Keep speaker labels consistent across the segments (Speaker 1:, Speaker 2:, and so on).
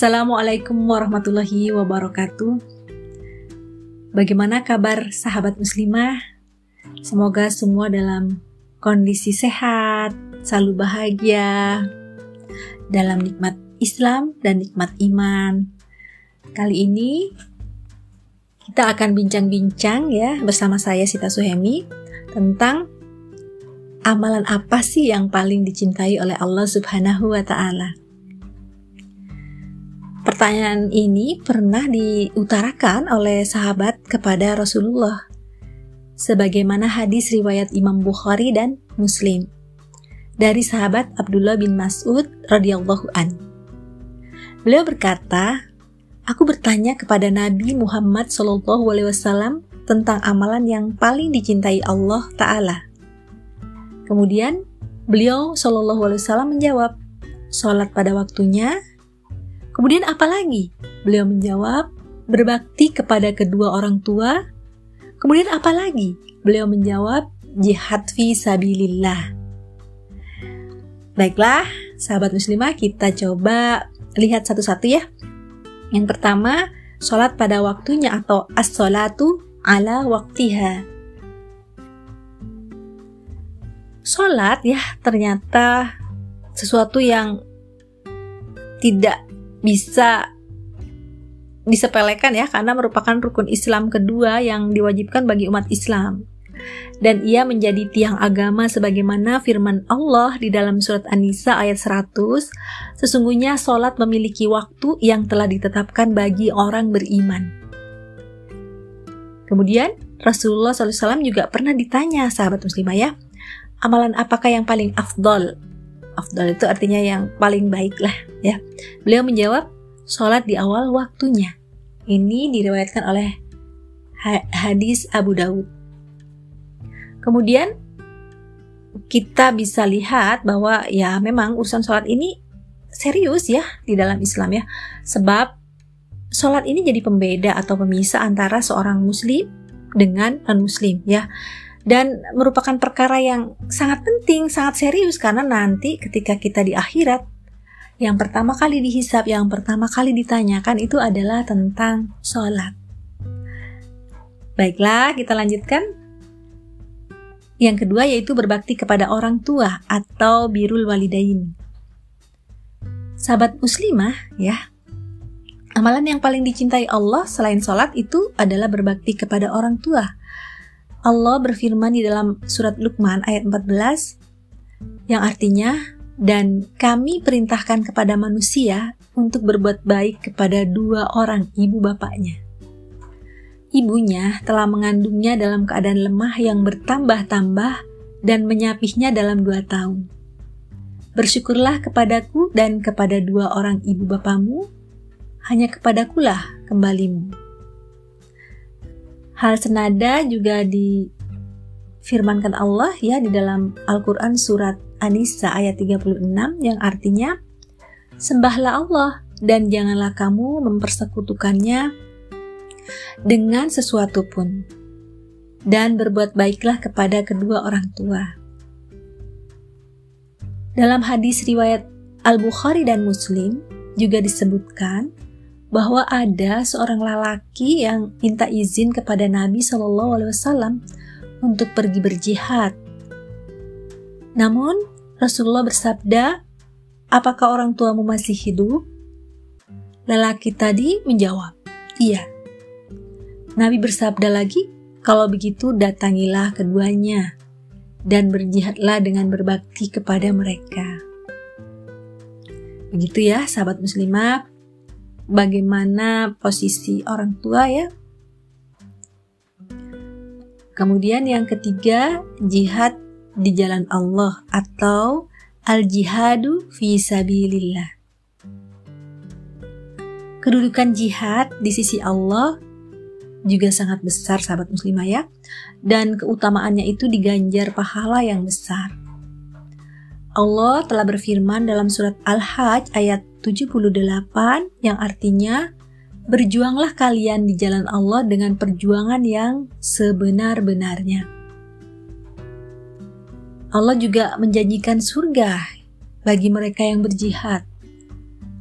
Speaker 1: Assalamualaikum warahmatullahi wabarakatuh. Bagaimana kabar sahabat muslimah? Semoga semua dalam kondisi sehat, selalu bahagia, dalam nikmat Islam dan nikmat iman. Kali ini kita akan bincang-bincang ya bersama saya Sita Suhemi tentang amalan apa sih yang paling dicintai oleh Allah Subhanahu wa taala. Pertanyaan ini pernah diutarakan oleh sahabat kepada Rasulullah sebagaimana hadis riwayat Imam Bukhari dan Muslim dari sahabat Abdullah bin Mas'ud radhiyallahu an. Beliau berkata, "Aku bertanya kepada Nabi Muhammad wasallam tentang amalan yang paling dicintai Allah taala." Kemudian beliau wasallam menjawab, "Salat pada waktunya, Kemudian apa lagi? Beliau menjawab, berbakti kepada kedua orang tua. Kemudian apa lagi? Beliau menjawab, jihad fi sabilillah. Baiklah, sahabat muslimah, kita coba lihat satu-satu ya. Yang pertama, sholat pada waktunya atau as-sholatu ala waktiha. Sholat ya ternyata sesuatu yang tidak bisa disepelekan ya karena merupakan rukun Islam kedua yang diwajibkan bagi umat Islam. Dan ia menjadi tiang agama sebagaimana firman Allah di dalam surat An-Nisa ayat 100, sesungguhnya solat memiliki waktu yang telah ditetapkan bagi orang beriman. Kemudian Rasulullah SAW juga pernah ditanya sahabat muslimah ya, amalan apakah yang paling afdol afdal itu artinya yang paling baik lah ya. Beliau menjawab, sholat di awal waktunya. Ini diriwayatkan oleh hadis Abu Daud. Kemudian kita bisa lihat bahwa ya memang urusan sholat ini serius ya di dalam Islam ya. Sebab sholat ini jadi pembeda atau pemisah antara seorang muslim dengan non-muslim ya dan merupakan perkara yang sangat penting, sangat serius karena nanti ketika kita di akhirat yang pertama kali dihisap, yang pertama kali ditanyakan itu adalah tentang sholat. Baiklah, kita lanjutkan. Yang kedua yaitu berbakti kepada orang tua atau birul walidain. Sahabat muslimah ya, amalan yang paling dicintai Allah selain sholat itu adalah berbakti kepada orang tua Allah berfirman di dalam surat Luqman ayat 14 yang artinya dan kami perintahkan kepada manusia untuk berbuat baik kepada dua orang ibu bapaknya. Ibunya telah mengandungnya dalam keadaan lemah yang bertambah-tambah dan menyapihnya dalam dua tahun. Bersyukurlah kepadaku dan kepada dua orang ibu bapamu, hanya kepadakulah kembalimu. Hal senada juga difirmankan Allah ya di dalam Al-Quran surat An-Nisa ayat 36 yang artinya Sembahlah Allah dan janganlah kamu mempersekutukannya dengan sesuatu pun dan berbuat baiklah kepada kedua orang tua. Dalam hadis riwayat Al-Bukhari dan Muslim juga disebutkan bahwa ada seorang lelaki yang minta izin kepada Nabi Shallallahu Alaihi Wasallam untuk pergi berjihad. Namun Rasulullah bersabda, "Apakah orang tuamu masih hidup?" Lelaki tadi menjawab, "Iya." Nabi bersabda lagi, "Kalau begitu datangilah keduanya dan berjihadlah dengan berbakti kepada mereka." Begitu ya, sahabat muslimah, bagaimana posisi orang tua ya. Kemudian yang ketiga, jihad di jalan Allah atau al-jihadu fi sabilillah. Kedudukan jihad di sisi Allah juga sangat besar sahabat muslimah ya dan keutamaannya itu diganjar pahala yang besar. Allah telah berfirman dalam surat Al-Hajj ayat 78 yang artinya berjuanglah kalian di jalan Allah dengan perjuangan yang sebenar-benarnya. Allah juga menjanjikan surga bagi mereka yang berjihad.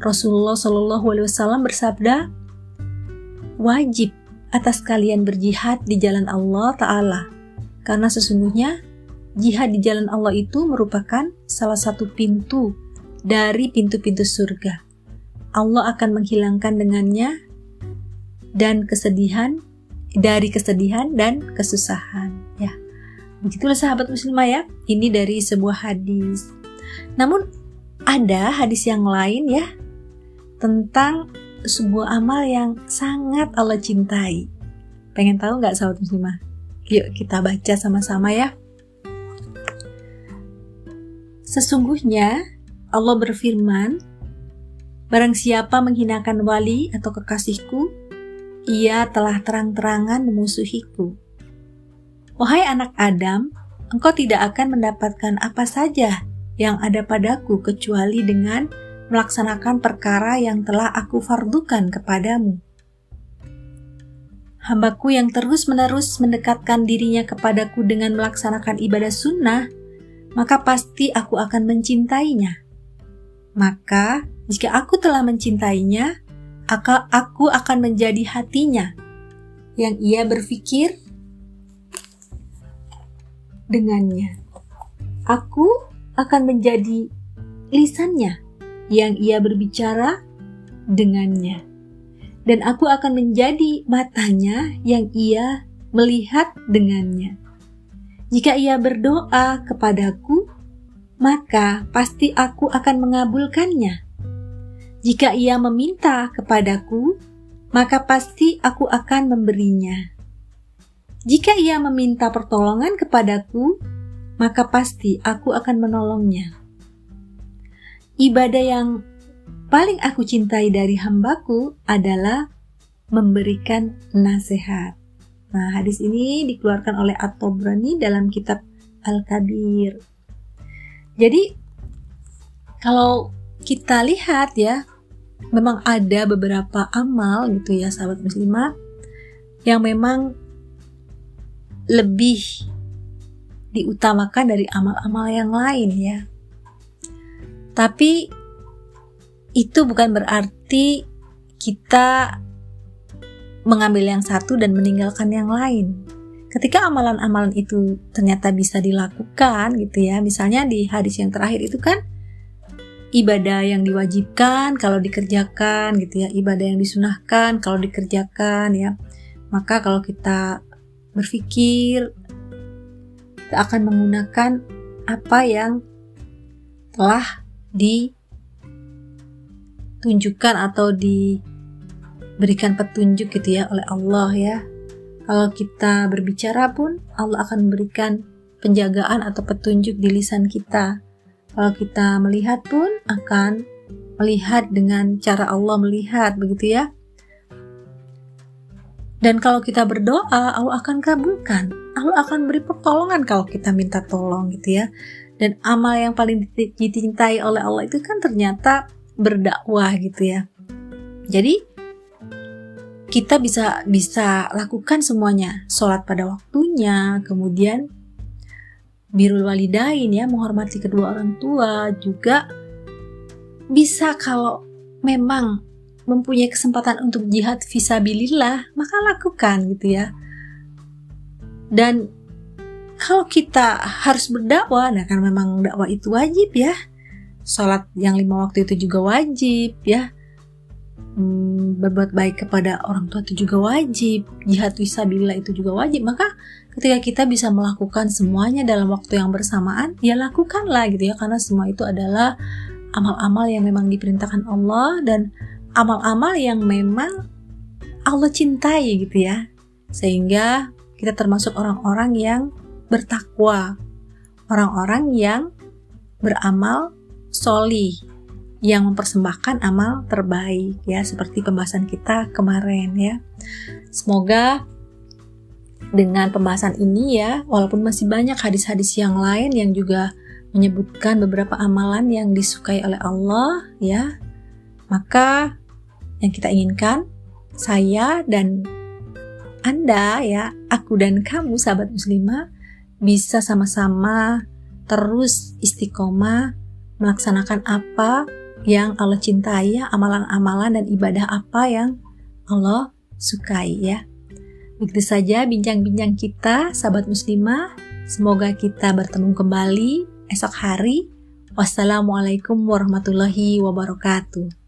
Speaker 1: Rasulullah Shallallahu Alaihi Wasallam bersabda, wajib atas kalian berjihad di jalan Allah Ta'ala, karena sesungguhnya jihad di jalan Allah itu merupakan salah satu pintu dari pintu-pintu surga. Allah akan menghilangkan dengannya dan kesedihan dari kesedihan dan kesusahan ya. Begitulah sahabat muslimah ya. Ini dari sebuah hadis. Namun ada hadis yang lain ya tentang sebuah amal yang sangat Allah cintai. Pengen tahu nggak sahabat muslimah? Yuk kita baca sama-sama ya. Sesungguhnya Allah berfirman, Barang siapa menghinakan wali atau kekasihku, ia telah terang-terangan memusuhiku. Wahai anak Adam, engkau tidak akan mendapatkan apa saja yang ada padaku kecuali dengan melaksanakan perkara yang telah aku fardukan kepadamu. Hambaku yang terus-menerus mendekatkan dirinya kepadaku dengan melaksanakan ibadah sunnah, maka pasti aku akan mencintainya. Maka, jika aku telah mencintainya, aku akan menjadi hatinya yang ia berpikir dengannya. Aku akan menjadi lisannya yang ia berbicara dengannya. Dan aku akan menjadi matanya yang ia melihat dengannya. Jika ia berdoa kepadaku, maka pasti aku akan mengabulkannya. Jika ia meminta kepadaku, maka pasti aku akan memberinya. Jika ia meminta pertolongan kepadaku, maka pasti aku akan menolongnya ibadah yang paling aku cintai dari hambaku adalah memberikan nasihat. Nah, hadis ini dikeluarkan oleh At-Tabrani dalam kitab Al-Kabir. Jadi, kalau kita lihat ya, memang ada beberapa amal gitu ya sahabat muslimah yang memang lebih diutamakan dari amal-amal yang lain ya. Tapi itu bukan berarti kita mengambil yang satu dan meninggalkan yang lain. Ketika amalan-amalan itu ternyata bisa dilakukan gitu ya, misalnya di hadis yang terakhir itu kan ibadah yang diwajibkan kalau dikerjakan gitu ya, ibadah yang disunahkan kalau dikerjakan ya. Maka kalau kita berpikir kita akan menggunakan apa yang telah ditunjukkan atau diberikan petunjuk gitu ya oleh Allah ya. Kalau kita berbicara pun Allah akan memberikan penjagaan atau petunjuk di lisan kita. Kalau kita melihat pun akan melihat dengan cara Allah melihat begitu ya. Dan kalau kita berdoa, Allah akan kabulkan. Allah akan beri pertolongan kalau kita minta tolong gitu ya dan amal yang paling dicintai oleh Allah itu kan ternyata berdakwah gitu ya. Jadi kita bisa bisa lakukan semuanya, sholat pada waktunya, kemudian birul walidain ya, menghormati kedua orang tua juga bisa kalau memang mempunyai kesempatan untuk jihad visabilillah, maka lakukan gitu ya. Dan kalau kita harus berdakwah, nah kan memang dakwah itu wajib ya. Sholat yang lima waktu itu juga wajib ya. Hmm, berbuat baik kepada orang tua itu juga wajib. Jihad visabilillah itu juga wajib. Maka ketika kita bisa melakukan semuanya dalam waktu yang bersamaan, ya lakukanlah gitu ya. Karena semua itu adalah amal-amal yang memang diperintahkan Allah dan amal-amal yang memang Allah cintai gitu ya. Sehingga kita termasuk orang-orang yang bertakwa, orang-orang yang beramal soli, yang mempersembahkan amal terbaik ya seperti pembahasan kita kemarin ya. Semoga dengan pembahasan ini ya, walaupun masih banyak hadis-hadis yang lain yang juga menyebutkan beberapa amalan yang disukai oleh Allah ya, maka yang kita inginkan saya dan anda ya, aku dan kamu sahabat muslimah bisa sama-sama terus istiqomah melaksanakan apa yang Allah cintai ya, amalan-amalan dan ibadah apa yang Allah sukai ya. Begitu saja bincang-bincang kita, sahabat muslimah. Semoga kita bertemu kembali esok hari. Wassalamualaikum warahmatullahi wabarakatuh.